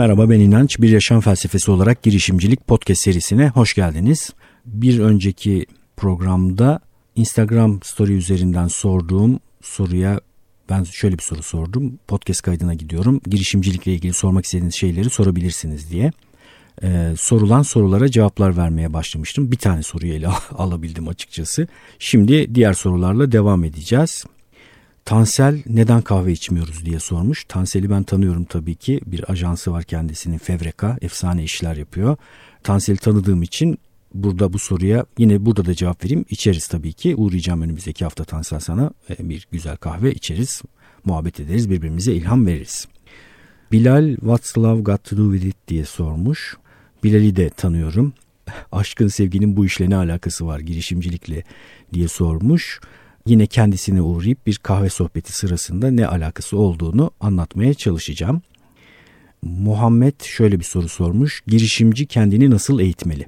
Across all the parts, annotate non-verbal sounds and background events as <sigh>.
Merhaba ben İnanç. Bir Yaşam Felsefesi olarak girişimcilik podcast serisine hoş geldiniz. Bir önceki programda Instagram story üzerinden sorduğum soruya ben şöyle bir soru sordum. Podcast kaydına gidiyorum. Girişimcilikle ilgili sormak istediğiniz şeyleri sorabilirsiniz diye. Ee, sorulan sorulara cevaplar vermeye başlamıştım. Bir tane soruyu ele <laughs> alabildim açıkçası. Şimdi diğer sorularla devam edeceğiz. Tansel neden kahve içmiyoruz diye sormuş. Tansel'i ben tanıyorum tabii ki. Bir ajansı var kendisinin Fevreka. Efsane işler yapıyor. Tansel'i tanıdığım için burada bu soruya yine burada da cevap vereyim. İçeriz tabii ki. Uğrayacağım önümüzdeki hafta Tansel sana. E, bir güzel kahve içeriz. Muhabbet ederiz. Birbirimize ilham veririz. Bilal What's Love Got To Do With It diye sormuş. Bilal'i de tanıyorum. <laughs> Aşkın sevginin bu işle ne alakası var girişimcilikle diye sormuş yine kendisine uğrayıp bir kahve sohbeti sırasında ne alakası olduğunu anlatmaya çalışacağım. Muhammed şöyle bir soru sormuş. Girişimci kendini nasıl eğitmeli?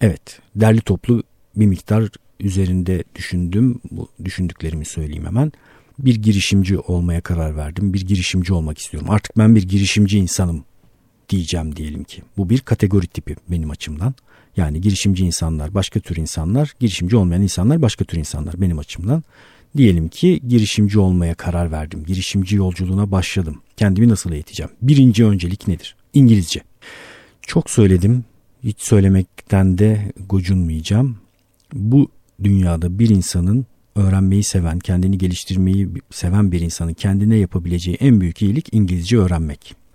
Evet, derli toplu bir miktar üzerinde düşündüm. Bu düşündüklerimi söyleyeyim hemen. Bir girişimci olmaya karar verdim. Bir girişimci olmak istiyorum. Artık ben bir girişimci insanım diyeceğim diyelim ki. Bu bir kategori tipi benim açımdan. Yani girişimci insanlar başka tür insanlar, girişimci olmayan insanlar başka tür insanlar benim açımdan. Diyelim ki girişimci olmaya karar verdim. Girişimci yolculuğuna başladım. Kendimi nasıl eğiteceğim? Birinci öncelik nedir? İngilizce. Çok söyledim. Hiç söylemekten de gocunmayacağım. Bu dünyada bir insanın öğrenmeyi seven, kendini geliştirmeyi seven bir insanın kendine yapabileceği en büyük iyilik İngilizce öğrenmek.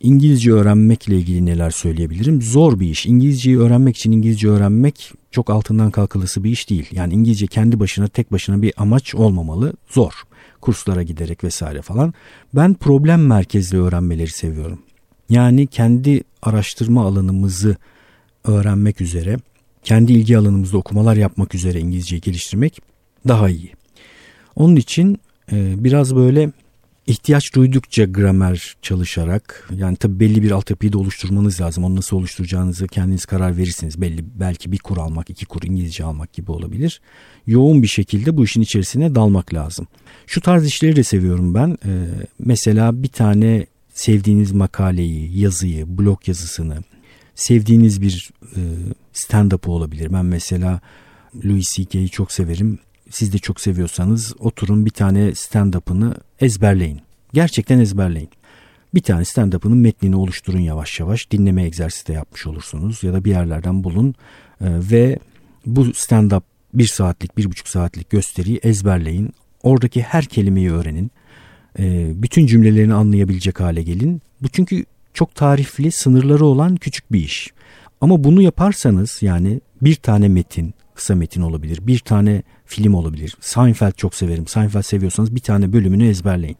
İngilizce öğrenmekle ilgili neler söyleyebilirim? Zor bir iş. İngilizceyi öğrenmek için İngilizce öğrenmek çok altından kalkılısı bir iş değil. Yani İngilizce kendi başına tek başına bir amaç olmamalı. Zor. Kurslara giderek vesaire falan. Ben problem merkezli öğrenmeleri seviyorum. Yani kendi araştırma alanımızı öğrenmek üzere, kendi ilgi alanımızda okumalar yapmak üzere İngilizceyi geliştirmek daha iyi. Onun için biraz böyle ihtiyaç duydukça gramer çalışarak yani tabi belli bir altyapıyı da oluşturmanız lazım. Onu nasıl oluşturacağınızı kendiniz karar verirsiniz. Belli belki bir kur almak, iki kur İngilizce almak gibi olabilir. Yoğun bir şekilde bu işin içerisine dalmak lazım. Şu tarz işleri de seviyorum ben. Ee, mesela bir tane sevdiğiniz makaleyi, yazıyı, blog yazısını, sevdiğiniz bir e, stand-up olabilir. Ben mesela Louis C.K.'yi çok severim siz de çok seviyorsanız oturun bir tane stand-up'ını ezberleyin. Gerçekten ezberleyin. Bir tane stand-up'ının metnini oluşturun yavaş yavaş. Dinleme egzersizi de yapmış olursunuz ya da bir yerlerden bulun ee, ve bu stand-up bir saatlik, bir buçuk saatlik gösteriyi ezberleyin. Oradaki her kelimeyi öğrenin. Ee, bütün cümlelerini anlayabilecek hale gelin. Bu çünkü çok tarifli, sınırları olan küçük bir iş. Ama bunu yaparsanız yani bir tane metin, kısa metin olabilir. Bir tane film olabilir. Seinfeld çok severim. Seinfeld seviyorsanız bir tane bölümünü ezberleyin.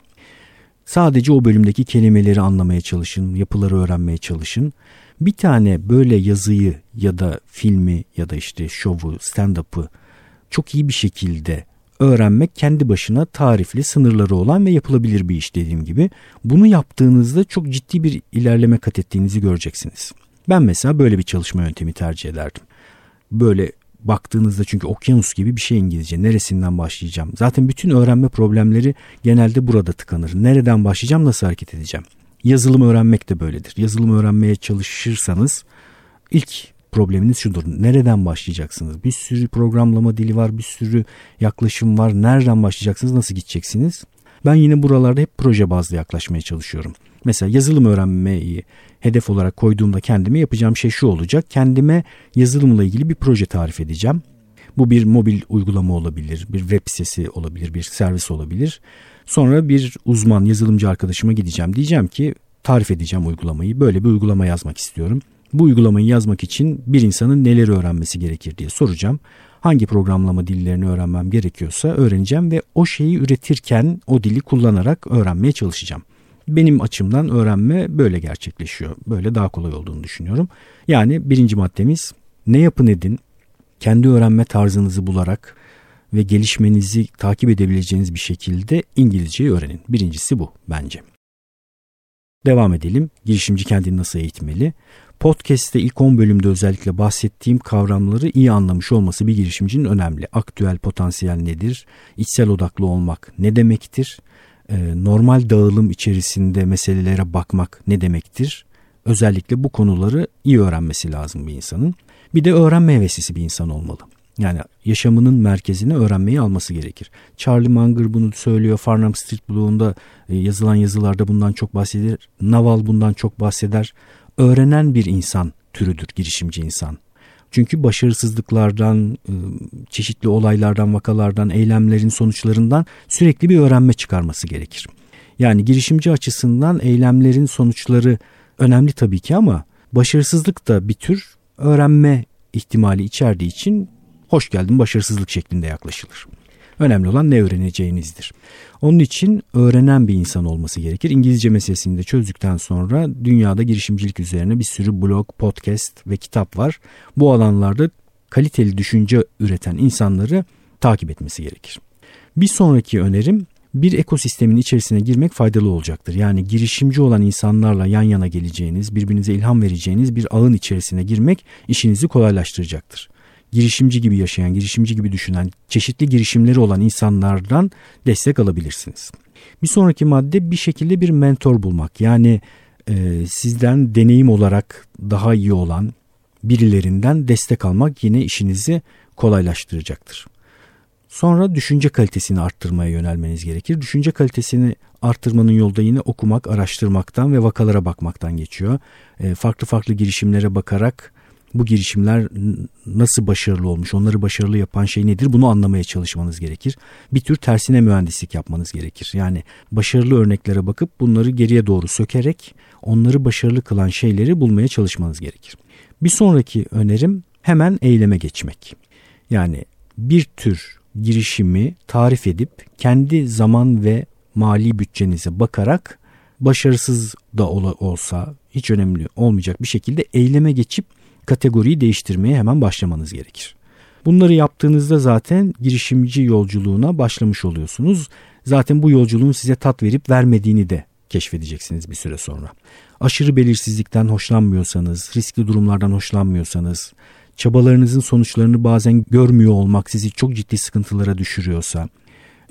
Sadece o bölümdeki kelimeleri anlamaya çalışın, yapıları öğrenmeye çalışın. Bir tane böyle yazıyı ya da filmi ya da işte şovu, stand-up'ı çok iyi bir şekilde öğrenmek kendi başına tarifli, sınırları olan ve yapılabilir bir iş dediğim gibi. Bunu yaptığınızda çok ciddi bir ilerleme kat ettiğinizi göreceksiniz. Ben mesela böyle bir çalışma yöntemi tercih ederdim. Böyle baktığınızda çünkü okyanus gibi bir şey İngilizce. Neresinden başlayacağım? Zaten bütün öğrenme problemleri genelde burada tıkanır. Nereden başlayacağım? Nasıl hareket edeceğim? Yazılım öğrenmek de böyledir. Yazılım öğrenmeye çalışırsanız ilk probleminiz şudur. Nereden başlayacaksınız? Bir sürü programlama dili var, bir sürü yaklaşım var. Nereden başlayacaksınız? Nasıl gideceksiniz? Ben yine buralarda hep proje bazlı yaklaşmaya çalışıyorum. Mesela yazılım öğrenmeyi hedef olarak koyduğumda kendime yapacağım şey şu olacak. Kendime yazılımla ilgili bir proje tarif edeceğim. Bu bir mobil uygulama olabilir, bir web sitesi olabilir, bir servis olabilir. Sonra bir uzman yazılımcı arkadaşıma gideceğim. Diyeceğim ki tarif edeceğim uygulamayı. Böyle bir uygulama yazmak istiyorum. Bu uygulamayı yazmak için bir insanın neleri öğrenmesi gerekir diye soracağım. Hangi programlama dillerini öğrenmem gerekiyorsa öğreneceğim ve o şeyi üretirken o dili kullanarak öğrenmeye çalışacağım. Benim açımdan öğrenme böyle gerçekleşiyor. Böyle daha kolay olduğunu düşünüyorum. Yani birinci maddemiz ne yapın edin kendi öğrenme tarzınızı bularak ve gelişmenizi takip edebileceğiniz bir şekilde İngilizceyi öğrenin. Birincisi bu bence. Devam edelim. Girişimci kendini nasıl eğitmeli? Podcast'te ilk 10 bölümde özellikle bahsettiğim kavramları iyi anlamış olması bir girişimcinin önemli. Aktüel potansiyel nedir? İçsel odaklı olmak ne demektir? Ee, normal dağılım içerisinde meselelere bakmak ne demektir? özellikle bu konuları iyi öğrenmesi lazım bir insanın. Bir de öğrenme heveslisi bir insan olmalı. Yani yaşamının merkezine öğrenmeyi alması gerekir. Charlie Munger bunu söylüyor. Farnham Street Blue'unda e, yazılan yazılarda bundan çok bahseder. Naval bundan çok bahseder. Öğrenen bir insan türüdür girişimci insan. Çünkü başarısızlıklardan, e, çeşitli olaylardan, vakalardan, eylemlerin sonuçlarından sürekli bir öğrenme çıkarması gerekir. Yani girişimci açısından eylemlerin sonuçları önemli tabii ki ama başarısızlık da bir tür öğrenme ihtimali içerdiği için hoş geldin başarısızlık şeklinde yaklaşılır. Önemli olan ne öğreneceğinizdir. Onun için öğrenen bir insan olması gerekir. İngilizce meselesini de çözdükten sonra dünyada girişimcilik üzerine bir sürü blog, podcast ve kitap var. Bu alanlarda kaliteli düşünce üreten insanları takip etmesi gerekir. Bir sonraki önerim bir ekosistemin içerisine girmek faydalı olacaktır. Yani girişimci olan insanlarla yan yana geleceğiniz, birbirinize ilham vereceğiniz bir ağın içerisine girmek işinizi kolaylaştıracaktır girişimci gibi yaşayan, girişimci gibi düşünen, çeşitli girişimleri olan insanlardan destek alabilirsiniz. Bir sonraki madde bir şekilde bir mentor bulmak. Yani e, sizden deneyim olarak daha iyi olan birilerinden destek almak yine işinizi kolaylaştıracaktır. Sonra düşünce kalitesini arttırmaya yönelmeniz gerekir. Düşünce kalitesini arttırmanın yolda yine okumak, araştırmaktan ve vakalara bakmaktan geçiyor. E, farklı farklı girişimlere bakarak bu girişimler nasıl başarılı olmuş, onları başarılı yapan şey nedir bunu anlamaya çalışmanız gerekir. Bir tür tersine mühendislik yapmanız gerekir. Yani başarılı örneklere bakıp bunları geriye doğru sökerek onları başarılı kılan şeyleri bulmaya çalışmanız gerekir. Bir sonraki önerim hemen eyleme geçmek. Yani bir tür girişimi tarif edip kendi zaman ve mali bütçenize bakarak başarısız da olsa hiç önemli olmayacak bir şekilde eyleme geçip kategoriyi değiştirmeye hemen başlamanız gerekir. Bunları yaptığınızda zaten girişimci yolculuğuna başlamış oluyorsunuz. Zaten bu yolculuğun size tat verip vermediğini de keşfedeceksiniz bir süre sonra. Aşırı belirsizlikten hoşlanmıyorsanız, riskli durumlardan hoşlanmıyorsanız, çabalarınızın sonuçlarını bazen görmüyor olmak sizi çok ciddi sıkıntılara düşürüyorsa,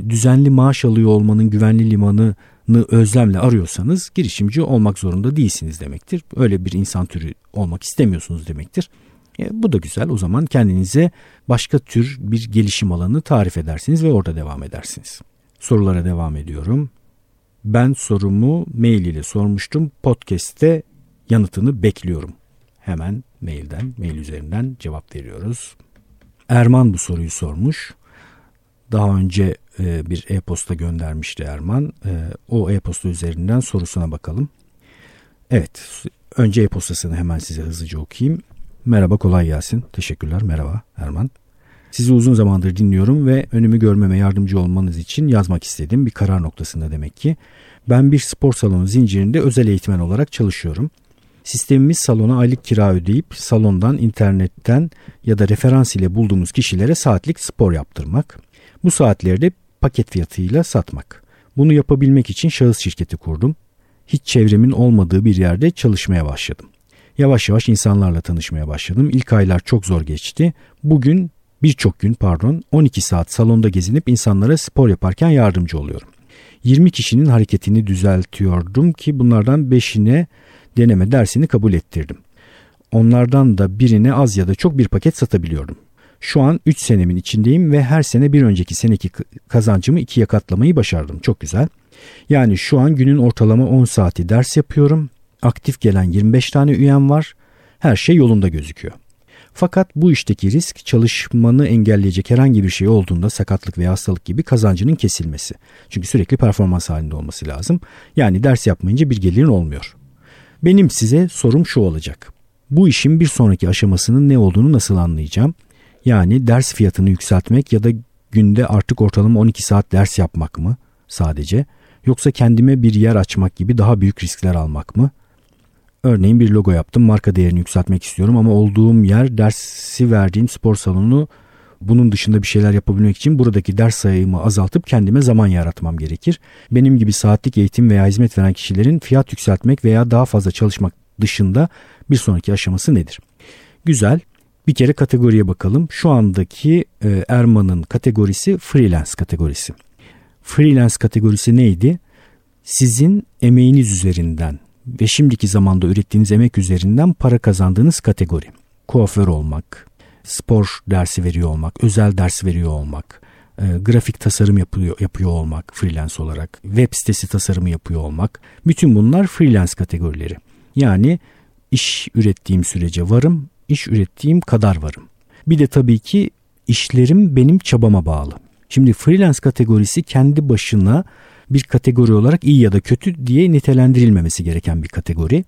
düzenli maaş alıyor olmanın güvenli limanı özlemle arıyorsanız girişimci olmak zorunda değilsiniz demektir. Öyle bir insan türü olmak istemiyorsunuz demektir. E, bu da güzel. O zaman kendinize başka tür bir gelişim alanı tarif edersiniz ve orada devam edersiniz. Sorulara devam ediyorum. Ben sorumu mail ile sormuştum. Podcast'te yanıtını bekliyorum. Hemen mailden, mail üzerinden cevap veriyoruz. Erman bu soruyu sormuş. Daha önce e, bir e-posta göndermişti Erman. E, o e-posta üzerinden sorusuna bakalım. Evet, önce e-postasını hemen size hızlıca okuyayım. Merhaba, kolay gelsin. Teşekkürler, merhaba Erman. Sizi uzun zamandır dinliyorum ve önümü görmeme yardımcı olmanız için yazmak istedim. Bir karar noktasında demek ki. Ben bir spor salonu zincirinde özel eğitmen olarak çalışıyorum. Sistemimiz salona aylık kira ödeyip salondan, internetten ya da referans ile bulduğumuz kişilere saatlik spor yaptırmak. Bu saatleri paket fiyatıyla satmak. Bunu yapabilmek için şahıs şirketi kurdum. Hiç çevremin olmadığı bir yerde çalışmaya başladım. Yavaş yavaş insanlarla tanışmaya başladım. İlk aylar çok zor geçti. Bugün birçok gün pardon 12 saat salonda gezinip insanlara spor yaparken yardımcı oluyorum. 20 kişinin hareketini düzeltiyordum ki bunlardan 5'ine deneme dersini kabul ettirdim. Onlardan da birine az ya da çok bir paket satabiliyordum. Şu an 3 senemin içindeyim ve her sene bir önceki seneki kazancımı ikiye katlamayı başardım. Çok güzel. Yani şu an günün ortalama 10 saati ders yapıyorum. Aktif gelen 25 tane üyem var. Her şey yolunda gözüküyor. Fakat bu işteki risk çalışmanı engelleyecek herhangi bir şey olduğunda sakatlık veya hastalık gibi kazancının kesilmesi. Çünkü sürekli performans halinde olması lazım. Yani ders yapmayınca bir gelirin olmuyor. Benim size sorum şu olacak. Bu işin bir sonraki aşamasının ne olduğunu nasıl anlayacağım? Yani ders fiyatını yükseltmek ya da günde artık ortalama 12 saat ders yapmak mı sadece? Yoksa kendime bir yer açmak gibi daha büyük riskler almak mı? Örneğin bir logo yaptım, marka değerini yükseltmek istiyorum ama olduğum yer dersi verdiğim spor salonu bunun dışında bir şeyler yapabilmek için buradaki ders sayımı azaltıp kendime zaman yaratmam gerekir. Benim gibi saatlik eğitim veya hizmet veren kişilerin fiyat yükseltmek veya daha fazla çalışmak dışında bir sonraki aşaması nedir? Güzel. Bir kere kategoriye bakalım. Şu andaki e, Erman'ın kategorisi freelance kategorisi. Freelance kategorisi neydi? Sizin emeğiniz üzerinden ve şimdiki zamanda ürettiğiniz emek üzerinden para kazandığınız kategori. Kuaför olmak, spor dersi veriyor olmak, özel ders veriyor olmak, e, grafik tasarım yapıyor, yapıyor olmak freelance olarak, web sitesi tasarımı yapıyor olmak. Bütün bunlar freelance kategorileri. Yani iş ürettiğim sürece varım, iş ürettiğim kadar varım. Bir de tabii ki işlerim benim çabama bağlı. Şimdi freelance kategorisi kendi başına bir kategori olarak iyi ya da kötü diye nitelendirilmemesi gereken bir kategori.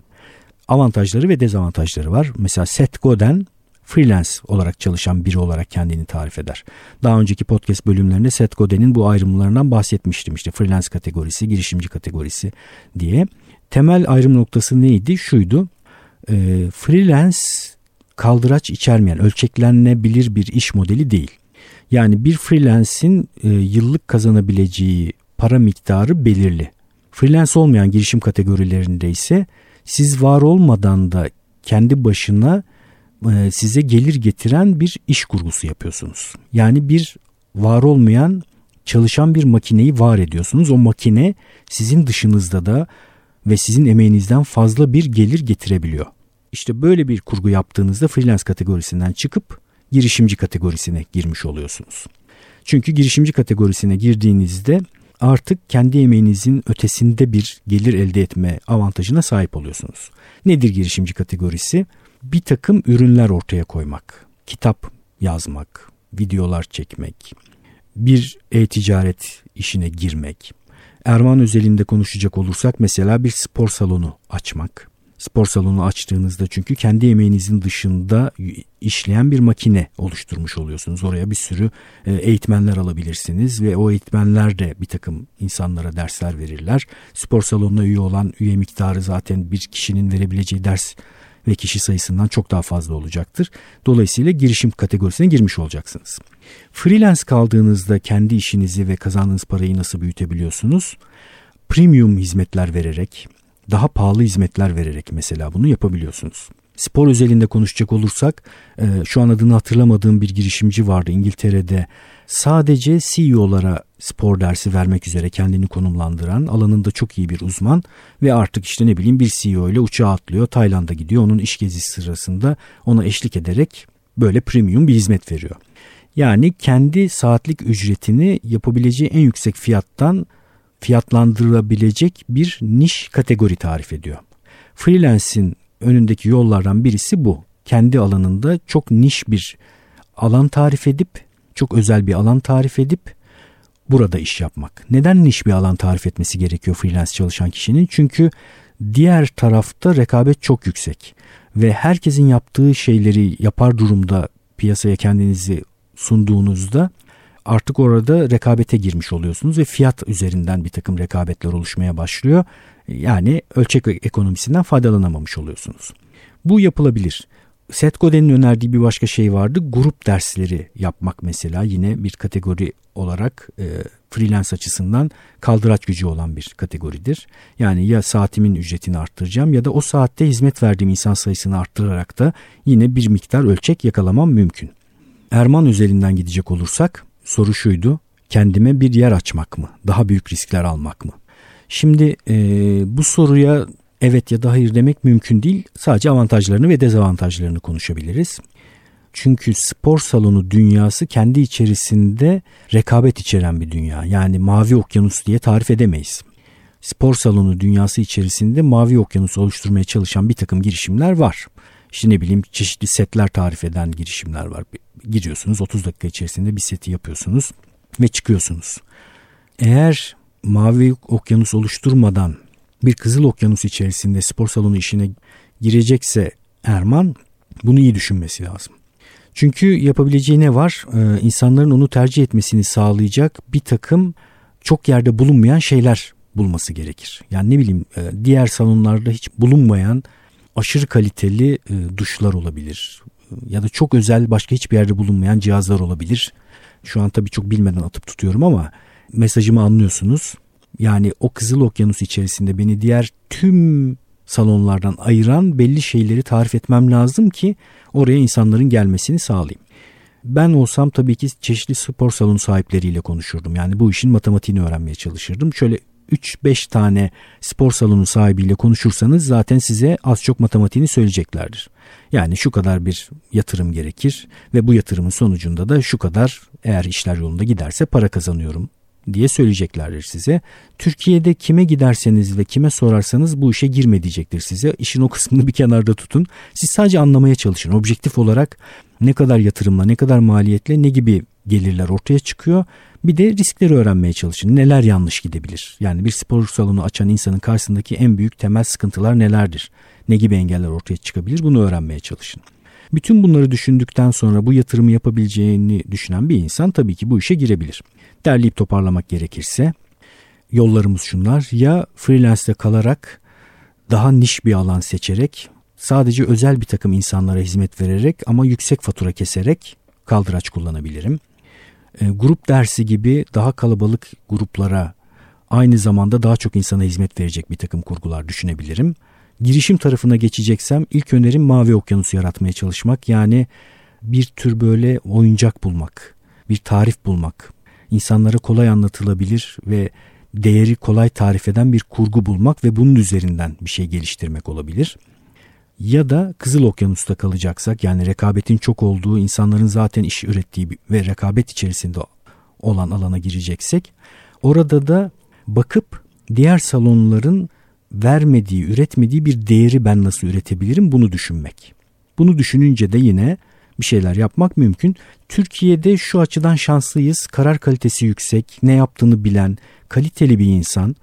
Avantajları ve dezavantajları var. Mesela Seth Godin freelance olarak çalışan biri olarak kendini tarif eder. Daha önceki podcast bölümlerinde Seth Godin'in bu ayrımlarından bahsetmiştim. İşte freelance kategorisi, girişimci kategorisi diye. Temel ayrım noktası neydi? Şuydu. E, freelance kaldıraç içermeyen, ölçeklenebilir bir iş modeli değil. Yani bir freelance'in e, yıllık kazanabileceği para miktarı belirli. Freelance olmayan girişim kategorilerinde ise siz var olmadan da kendi başına e, size gelir getiren bir iş kurgusu yapıyorsunuz. Yani bir var olmayan çalışan bir makineyi var ediyorsunuz. O makine sizin dışınızda da ve sizin emeğinizden fazla bir gelir getirebiliyor. İşte böyle bir kurgu yaptığınızda freelance kategorisinden çıkıp girişimci kategorisine girmiş oluyorsunuz. Çünkü girişimci kategorisine girdiğinizde artık kendi emeğinizin ötesinde bir gelir elde etme avantajına sahip oluyorsunuz. Nedir girişimci kategorisi? Bir takım ürünler ortaya koymak, kitap yazmak, videolar çekmek, bir e-ticaret işine girmek. Erman özelinde konuşacak olursak mesela bir spor salonu açmak, spor salonu açtığınızda çünkü kendi emeğinizin dışında işleyen bir makine oluşturmuş oluyorsunuz. Oraya bir sürü e, eğitmenler alabilirsiniz ve o eğitmenler de bir takım insanlara dersler verirler. Spor salonuna üye olan üye miktarı zaten bir kişinin verebileceği ders ve kişi sayısından çok daha fazla olacaktır. Dolayısıyla girişim kategorisine girmiş olacaksınız. Freelance kaldığınızda kendi işinizi ve kazandığınız parayı nasıl büyütebiliyorsunuz? Premium hizmetler vererek, daha pahalı hizmetler vererek mesela bunu yapabiliyorsunuz. Spor özelinde konuşacak olursak e, şu an adını hatırlamadığım bir girişimci vardı İngiltere'de. Sadece CEO'lara spor dersi vermek üzere kendini konumlandıran alanında çok iyi bir uzman ve artık işte ne bileyim bir CEO ile uçağa atlıyor Tayland'a gidiyor onun iş gezisi sırasında ona eşlik ederek böyle premium bir hizmet veriyor. Yani kendi saatlik ücretini yapabileceği en yüksek fiyattan fiyatlandırılabilecek bir niş kategori tarif ediyor. Freelance'in önündeki yollardan birisi bu. Kendi alanında çok niş bir alan tarif edip, çok özel bir alan tarif edip burada iş yapmak. Neden niş bir alan tarif etmesi gerekiyor freelance çalışan kişinin? Çünkü diğer tarafta rekabet çok yüksek ve herkesin yaptığı şeyleri yapar durumda piyasaya kendinizi sunduğunuzda artık orada rekabete girmiş oluyorsunuz ve fiyat üzerinden bir takım rekabetler oluşmaya başlıyor. Yani ölçek ekonomisinden faydalanamamış oluyorsunuz. Bu yapılabilir. Seth Godin'in önerdiği bir başka şey vardı. Grup dersleri yapmak mesela yine bir kategori olarak e, freelance açısından kaldıraç gücü olan bir kategoridir. Yani ya saatimin ücretini arttıracağım ya da o saatte hizmet verdiğim insan sayısını arttırarak da yine bir miktar ölçek yakalamam mümkün. Erman üzerinden gidecek olursak soru şuydu. Kendime bir yer açmak mı? Daha büyük riskler almak mı? Şimdi e, bu soruya evet ya da hayır demek mümkün değil. Sadece avantajlarını ve dezavantajlarını konuşabiliriz. Çünkü spor salonu dünyası kendi içerisinde rekabet içeren bir dünya. Yani mavi okyanus diye tarif edemeyiz. Spor salonu dünyası içerisinde mavi okyanus oluşturmaya çalışan bir takım girişimler var. İşte ne bileyim çeşitli setler tarif eden girişimler var. Giriyorsunuz 30 dakika içerisinde bir seti yapıyorsunuz ve çıkıyorsunuz. Eğer mavi okyanus oluşturmadan bir kızıl okyanus içerisinde spor salonu işine girecekse Erman bunu iyi düşünmesi lazım. Çünkü yapabileceği ne var? Ee, insanların onu tercih etmesini sağlayacak bir takım çok yerde bulunmayan şeyler bulması gerekir. Yani ne bileyim e, diğer salonlarda hiç bulunmayan aşırı kaliteli e, duşlar olabilir. Ya da çok özel başka hiçbir yerde bulunmayan cihazlar olabilir. Şu an tabii çok bilmeden atıp tutuyorum ama mesajımı anlıyorsunuz. Yani o Kızıl Okyanus içerisinde beni diğer tüm salonlardan ayıran belli şeyleri tarif etmem lazım ki oraya insanların gelmesini sağlayayım. Ben olsam tabii ki çeşitli spor salonu sahipleriyle konuşurdum. Yani bu işin matematiğini öğrenmeye çalışırdım. Şöyle 3-5 tane spor salonu sahibiyle konuşursanız zaten size az çok matematiğini söyleyeceklerdir. Yani şu kadar bir yatırım gerekir ve bu yatırımın sonucunda da şu kadar eğer işler yolunda giderse para kazanıyorum diye söyleyeceklerdir size. Türkiye'de kime giderseniz ve kime sorarsanız bu işe girme diyecektir size. İşin o kısmını bir kenarda tutun. Siz sadece anlamaya çalışın. Objektif olarak ne kadar yatırımla, ne kadar maliyetle, ne gibi gelirler ortaya çıkıyor. Bir de riskleri öğrenmeye çalışın. Neler yanlış gidebilir? Yani bir spor salonu açan insanın karşısındaki en büyük temel sıkıntılar nelerdir? Ne gibi engeller ortaya çıkabilir? Bunu öğrenmeye çalışın. Bütün bunları düşündükten sonra bu yatırımı yapabileceğini düşünen bir insan tabii ki bu işe girebilir. Derleyip toparlamak gerekirse yollarımız şunlar. Ya freelance'de kalarak daha niş bir alan seçerek sadece özel bir takım insanlara hizmet vererek ama yüksek fatura keserek kaldıraç kullanabilirim. E, grup dersi gibi daha kalabalık gruplara aynı zamanda daha çok insana hizmet verecek bir takım kurgular düşünebilirim. Girişim tarafına geçeceksem ilk önerim mavi okyanusu yaratmaya çalışmak. Yani bir tür böyle oyuncak bulmak, bir tarif bulmak, insanlara kolay anlatılabilir ve değeri kolay tarif eden bir kurgu bulmak ve bunun üzerinden bir şey geliştirmek olabilir. Ya da Kızıl Okyanus'ta kalacaksak yani rekabetin çok olduğu, insanların zaten iş ürettiği ve rekabet içerisinde olan alana gireceksek orada da bakıp diğer salonların vermediği, üretmediği bir değeri ben nasıl üretebilirim bunu düşünmek. Bunu düşününce de yine bir şeyler yapmak mümkün. Türkiye'de şu açıdan şanslıyız. Karar kalitesi yüksek, ne yaptığını bilen, kaliteli bir insan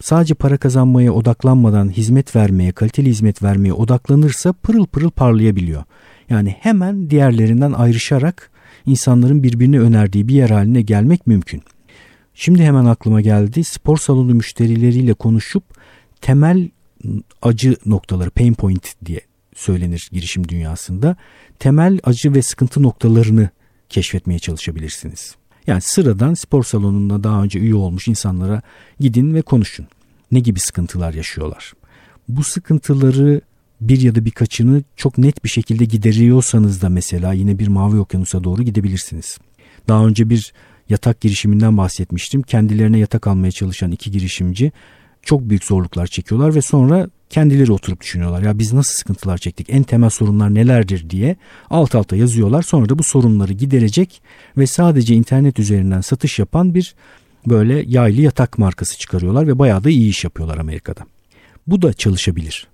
sadece para kazanmaya odaklanmadan hizmet vermeye, kaliteli hizmet vermeye odaklanırsa pırıl pırıl parlayabiliyor. Yani hemen diğerlerinden ayrışarak insanların birbirine önerdiği bir yer haline gelmek mümkün. Şimdi hemen aklıma geldi. Spor salonu müşterileriyle konuşup temel acı noktaları, pain point diye söylenir girişim dünyasında. Temel acı ve sıkıntı noktalarını keşfetmeye çalışabilirsiniz. Yani sıradan spor salonunda daha önce üye olmuş insanlara gidin ve konuşun. Ne gibi sıkıntılar yaşıyorlar? Bu sıkıntıları bir ya da birkaçını çok net bir şekilde gideriyorsanız da mesela yine bir mavi okyanusa doğru gidebilirsiniz. Daha önce bir yatak girişiminden bahsetmiştim. Kendilerine yatak almaya çalışan iki girişimci çok büyük zorluklar çekiyorlar ve sonra kendileri oturup düşünüyorlar. Ya biz nasıl sıkıntılar çektik? En temel sorunlar nelerdir diye alt alta yazıyorlar. Sonra da bu sorunları giderecek ve sadece internet üzerinden satış yapan bir böyle yaylı yatak markası çıkarıyorlar ve bayağı da iyi iş yapıyorlar Amerika'da. Bu da çalışabilir.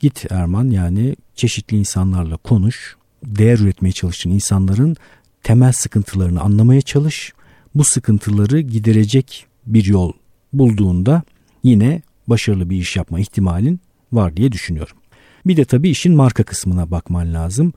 Git Erman yani çeşitli insanlarla konuş. Değer üretmeye çalışın insanların temel sıkıntılarını anlamaya çalış. Bu sıkıntıları giderecek bir yol bulduğunda yine başarılı bir iş yapma ihtimalin var diye düşünüyorum. Bir de tabii işin marka kısmına bakman lazım.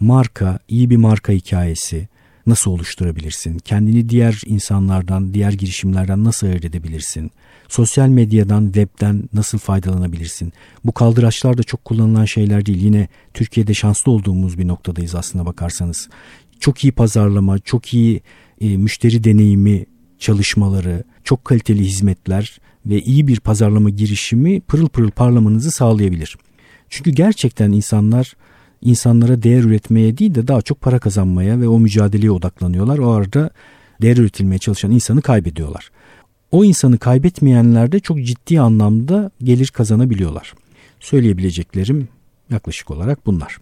Marka, iyi bir marka hikayesi nasıl oluşturabilirsin? Kendini diğer insanlardan, diğer girişimlerden nasıl ayırt edebilirsin? Sosyal medyadan, webden nasıl faydalanabilirsin? Bu kaldıraçlar da çok kullanılan şeyler değil. Yine Türkiye'de şanslı olduğumuz bir noktadayız aslına bakarsanız. Çok iyi pazarlama, çok iyi e, müşteri deneyimi çalışmaları, çok kaliteli hizmetler ve iyi bir pazarlama girişimi pırıl pırıl parlamanızı sağlayabilir. Çünkü gerçekten insanlar insanlara değer üretmeye değil de daha çok para kazanmaya ve o mücadeleye odaklanıyorlar. O arada değer üretilmeye çalışan insanı kaybediyorlar. O insanı kaybetmeyenler de çok ciddi anlamda gelir kazanabiliyorlar. Söyleyebileceklerim yaklaşık olarak bunlar.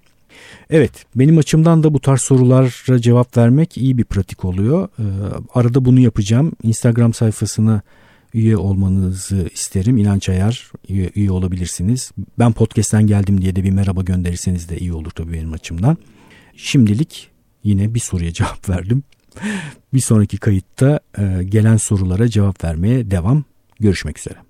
Evet benim açımdan da bu tarz sorulara cevap vermek iyi bir pratik oluyor. Ee, arada bunu yapacağım. Instagram sayfasına üye olmanızı isterim. İnanç Ayar üye, üye olabilirsiniz. Ben podcast'ten geldim diye de bir merhaba gönderirseniz de iyi olur tabii benim açımdan. Şimdilik yine bir soruya <laughs> cevap verdim. bir sonraki kayıtta e, gelen sorulara cevap vermeye devam. Görüşmek üzere.